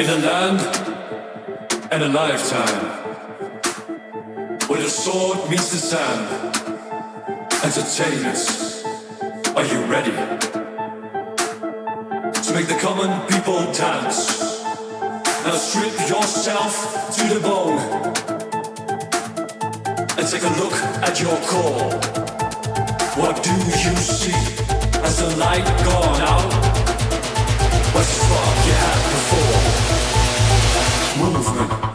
In a land and a lifetime where the sword meets the sand. Entertainers, are you ready to make the common people dance? Now strip yourself to the bone and take a look at your core. What do you see as the light gone out? What spark you had before? Movement.